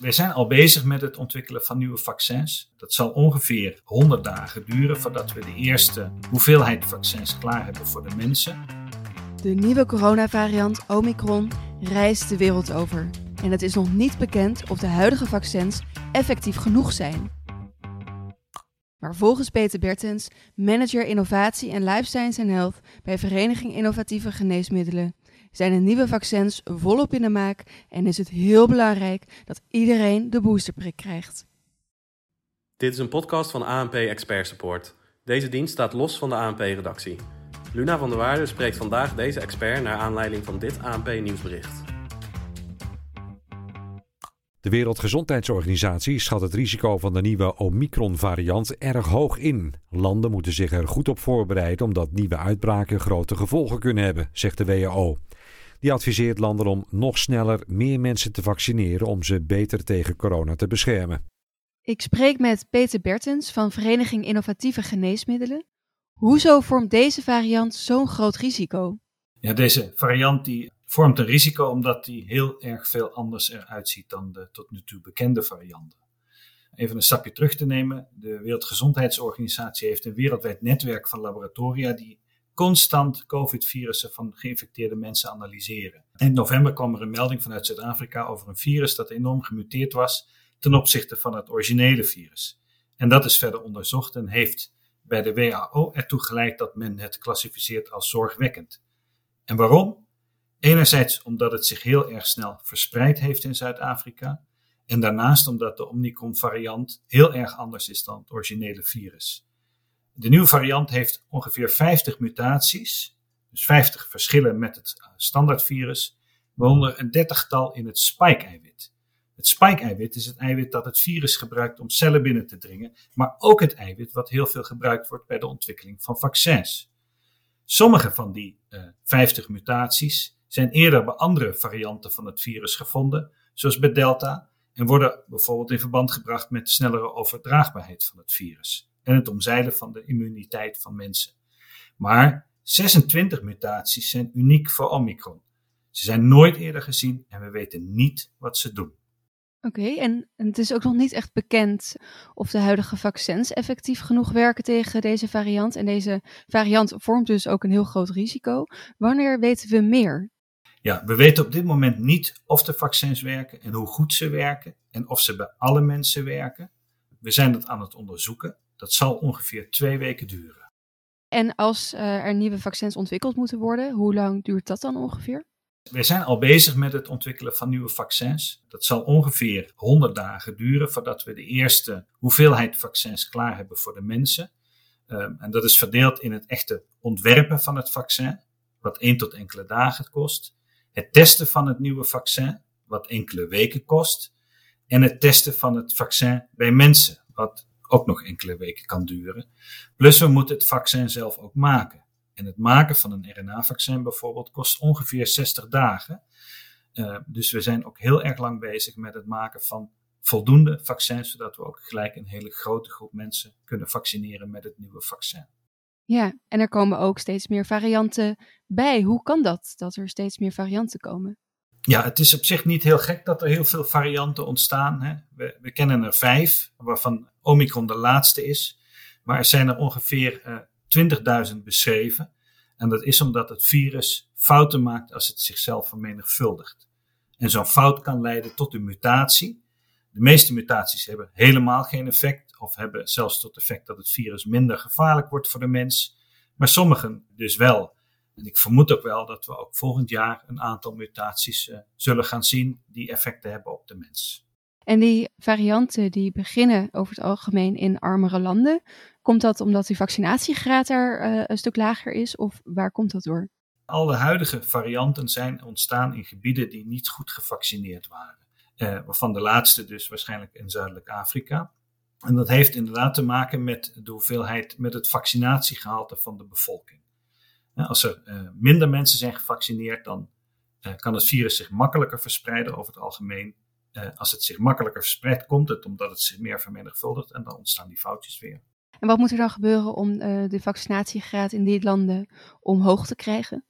Wij zijn al bezig met het ontwikkelen van nieuwe vaccins. Dat zal ongeveer 100 dagen duren voordat we de eerste hoeveelheid vaccins klaar hebben voor de mensen. De nieuwe coronavariant Omicron reist de wereld over. En het is nog niet bekend of de huidige vaccins effectief genoeg zijn. Maar volgens Peter Bertens, manager innovatie en life science en health bij Vereniging Innovatieve Geneesmiddelen, zijn de nieuwe vaccins volop in de maak en is het heel belangrijk dat iedereen de boosterprik krijgt. Dit is een podcast van ANP Expert Support. Deze dienst staat los van de ANP-redactie. Luna van der Waarde spreekt vandaag deze expert naar aanleiding van dit ANP-nieuwsbericht. De Wereldgezondheidsorganisatie schat het risico van de nieuwe Omicron-variant erg hoog in. Landen moeten zich er goed op voorbereiden omdat nieuwe uitbraken grote gevolgen kunnen hebben, zegt de WHO. Die adviseert landen om nog sneller meer mensen te vaccineren om ze beter tegen corona te beschermen. Ik spreek met Peter Bertens van Vereniging Innovatieve Geneesmiddelen. Hoezo vormt deze variant zo'n groot risico? Ja, deze variant die vormt een risico omdat die heel erg veel anders eruit ziet dan de tot nu toe bekende varianten. Even een stapje terug te nemen. De Wereldgezondheidsorganisatie heeft een wereldwijd netwerk van laboratoria die constant COVID-virussen van geïnfecteerde mensen analyseren. In november kwam er een melding vanuit Zuid-Afrika over een virus dat enorm gemuteerd was ten opzichte van het originele virus. En dat is verder onderzocht en heeft bij de WHO ertoe geleid dat men het klassificeert als zorgwekkend. En waarom? Enerzijds omdat het zich heel erg snel verspreid heeft in Zuid-Afrika. En daarnaast omdat de Omicron-variant heel erg anders is dan het originele virus. De nieuwe variant heeft ongeveer 50 mutaties, dus 50 verschillen met het standaardvirus, waaronder een dertigtal in het spike-eiwit. Het spike-eiwit is het eiwit dat het virus gebruikt om cellen binnen te dringen, maar ook het eiwit wat heel veel gebruikt wordt bij de ontwikkeling van vaccins. Sommige van die uh, 50 mutaties zijn eerder bij andere varianten van het virus gevonden, zoals bij Delta, en worden bijvoorbeeld in verband gebracht met snellere overdraagbaarheid van het virus en het omzeilen van de immuniteit van mensen. Maar 26 mutaties zijn uniek voor Omicron. Ze zijn nooit eerder gezien en we weten niet wat ze doen. Oké, okay, en, en het is ook nog niet echt bekend of de huidige vaccins effectief genoeg werken tegen deze variant. En deze variant vormt dus ook een heel groot risico. Wanneer weten we meer? Ja, we weten op dit moment niet of de vaccins werken en hoe goed ze werken en of ze bij alle mensen werken. We zijn dat aan het onderzoeken. Dat zal ongeveer twee weken duren. En als uh, er nieuwe vaccins ontwikkeld moeten worden, hoe lang duurt dat dan ongeveer? Wij zijn al bezig met het ontwikkelen van nieuwe vaccins. Dat zal ongeveer 100 dagen duren voordat we de eerste hoeveelheid vaccins klaar hebben voor de mensen. Um, en dat is verdeeld in het echte ontwerpen van het vaccin, wat één tot enkele dagen kost. Het testen van het nieuwe vaccin, wat enkele weken kost. En het testen van het vaccin bij mensen, wat ook nog enkele weken kan duren. Plus we moeten het vaccin zelf ook maken. En het maken van een RNA-vaccin bijvoorbeeld kost ongeveer 60 dagen. Uh, dus we zijn ook heel erg lang bezig met het maken van voldoende vaccins, zodat we ook gelijk een hele grote groep mensen kunnen vaccineren met het nieuwe vaccin. Ja, en er komen ook steeds meer varianten bij. Hoe kan dat, dat er steeds meer varianten komen? Ja, het is op zich niet heel gek dat er heel veel varianten ontstaan. Hè. We, we, kennen er vijf, waarvan Omicron de laatste is. Maar er zijn er ongeveer uh, 20.000 beschreven. En dat is omdat het virus fouten maakt als het zichzelf vermenigvuldigt. En zo'n fout kan leiden tot een mutatie. De meeste mutaties hebben helemaal geen effect, of hebben zelfs tot effect dat het virus minder gevaarlijk wordt voor de mens. Maar sommigen dus wel. En ik vermoed ook wel dat we ook volgend jaar een aantal mutaties uh, zullen gaan zien die effecten hebben op de mens. En die varianten die beginnen over het algemeen in armere landen. Komt dat omdat die vaccinatiegraad daar uh, een stuk lager is of waar komt dat door? Alle huidige varianten zijn ontstaan in gebieden die niet goed gevaccineerd waren. Uh, waarvan de laatste dus waarschijnlijk in Zuidelijk Afrika. En dat heeft inderdaad te maken met de hoeveelheid, met het vaccinatiegehalte van de bevolking. Als er uh, minder mensen zijn gevaccineerd, dan kan het virus zich makkelijker verspreiden over het algemeen. Uh, als het zich makkelijker verspreidt, komt het omdat het zich meer vermenigvuldigt en dan ontstaan die foutjes weer. En wat moet er dan gebeuren om de vaccinatiegraad in die landen omhoog te krijgen?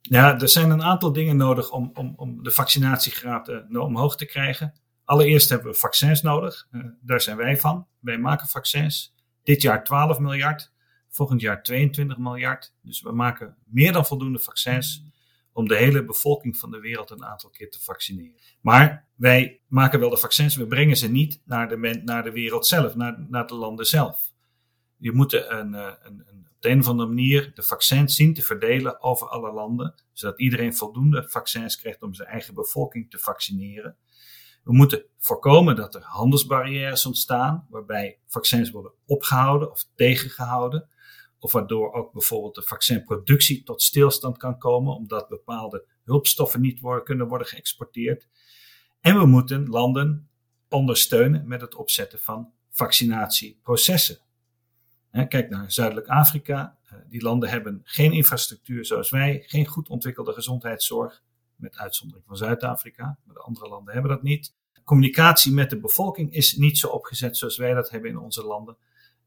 Ja, er zijn een aantal dingen nodig om, om, om de vaccinatiegraad omhoog te krijgen. Allereerst hebben we vaccins nodig. Daar zijn wij van. Wij maken vaccins. Dit jaar 12 miljard, volgend jaar 22 miljard. Dus we maken meer dan voldoende vaccins om de hele bevolking van de wereld een aantal keer te vaccineren. Maar wij maken wel de vaccins, we brengen ze niet naar de, naar de wereld zelf, naar, naar de landen zelf. Je moet een, een, een, op de een of andere manier de vaccins zien te verdelen over alle landen, zodat iedereen voldoende vaccins krijgt om zijn eigen bevolking te vaccineren. We moeten voorkomen dat er handelsbarrières ontstaan, waarbij vaccins worden opgehouden of tegengehouden. Of waardoor ook bijvoorbeeld de vaccinproductie tot stilstand kan komen, omdat bepaalde hulpstoffen niet worden, kunnen worden geëxporteerd. En we moeten landen ondersteunen met het opzetten van vaccinatieprocessen. Kijk naar Zuidelijk Afrika. Eh, die landen hebben geen infrastructuur zoals wij, geen goed ontwikkelde gezondheidszorg, met uitzondering van Zuid-Afrika. Maar de andere landen hebben dat niet. Communicatie met de bevolking is niet zo opgezet zoals wij dat hebben in onze landen.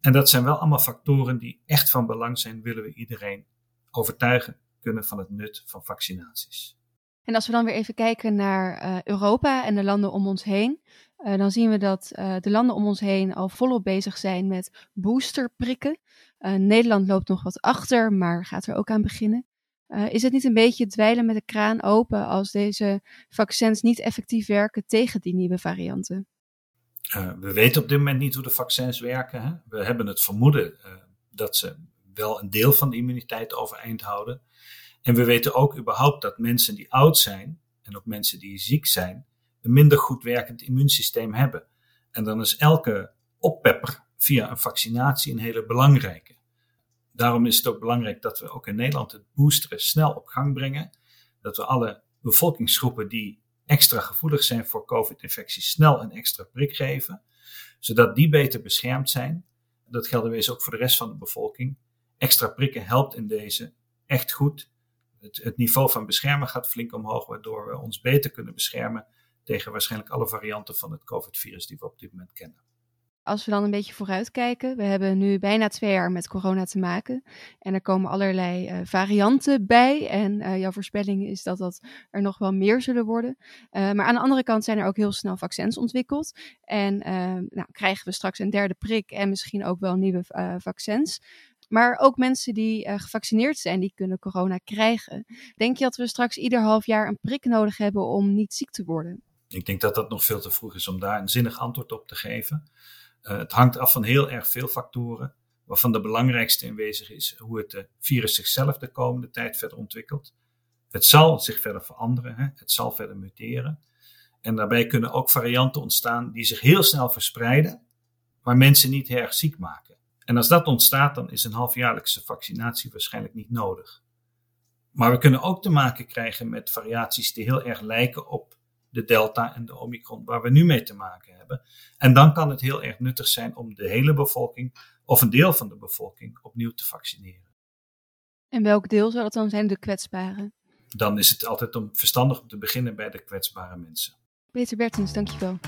En dat zijn wel allemaal factoren die echt van belang zijn, willen we iedereen overtuigen kunnen van het nut van vaccinaties. En als we dan weer even kijken naar uh, Europa en de landen om ons heen, uh, dan zien we dat uh, de landen om ons heen al volop bezig zijn met boosterprikken. Nederland loopt nog wat achter, maar gaat er ook aan beginnen. is het niet een beetje dweilen met de kraan open als deze vaccins niet effectief werken tegen die nieuwe varianten? Uh, we weten op dit moment niet hoe de vaccins werken. Hè? We hebben het vermoeden uh, dat ze wel een deel van de immuniteit overeind houden. En we weten ook überhaupt dat mensen die oud zijn en ook mensen die ziek zijn, een minder goed werkend immuunsysteem hebben. En dan is elke oppepper via een vaccinatie een hele belangrijke. Daarom is het ook belangrijk dat we ook in Nederland het boosteren snel op gang brengen. Dat we alle bevolkingsgroepen die extra gevoelig zijn voor COVID-infecties snel een extra prik geven, zodat die beter beschermd zijn. Dat geldt wees ook voor de rest van de bevolking. Extra prikken helpt in deze echt goed. Het, het niveau van beschermen gaat flink omhoog, waardoor we ons beter kunnen beschermen tegen waarschijnlijk alle varianten van het COVID-virus die we op dit moment kennen. Als we dan een beetje vooruitkijken, we hebben nu bijna twee jaar met corona te maken. En er komen allerlei uh, varianten bij. En uh, jouw voorspelling is dat dat er nog wel meer zullen worden. Uh, maar aan de andere kant zijn er ook heel snel vaccins ontwikkeld. En nou, krijgen we straks een derde prik en misschien ook wel nieuwe vaccins. Maar ook mensen die gevaccineerd zijn, die kunnen corona krijgen. Denk je dat we straks ieder half jaar een prik nodig hebben om niet ziek te worden? Ik denk dat dat nog veel te vroeg is om daar een zinnig antwoord op te geven. Uh, het hangt af van heel erg veel factoren, waarvan de belangrijkste aanwezig is hoe het uh, virus zichzelf de komende tijd verder ontwikkelt. Het zal zich verder veranderen, hè? het zal verder muteren. En daarbij kunnen ook varianten ontstaan die zich heel snel verspreiden, maar mensen niet erg ziek maken. En als dat ontstaat, dan is een halfjaarlijkse vaccinatie waarschijnlijk niet nodig. Maar we kunnen ook te maken krijgen met variaties die heel erg lijken op de Delta en de Omicron, waar we nu mee te maken hebben. En dan kan het heel erg nuttig zijn om de hele bevolking of een deel van de bevolking opnieuw te vaccineren. En welk deel zou dat dan zijn, de kwetsbaren? Dan is het altijd om verstandig om te beginnen bij de kwetsbare mensen. Peter Bertens, dankjewel.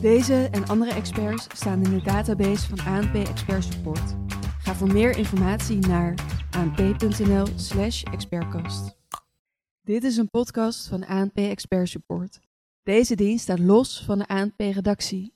Deze en andere experts staan in de database van ANP Expert Support. Ga voor meer informatie naar anp.nl/slash expertcast. Dit is een podcast van ANP Expert Support. Deze dienst staat los van de ANP-redactie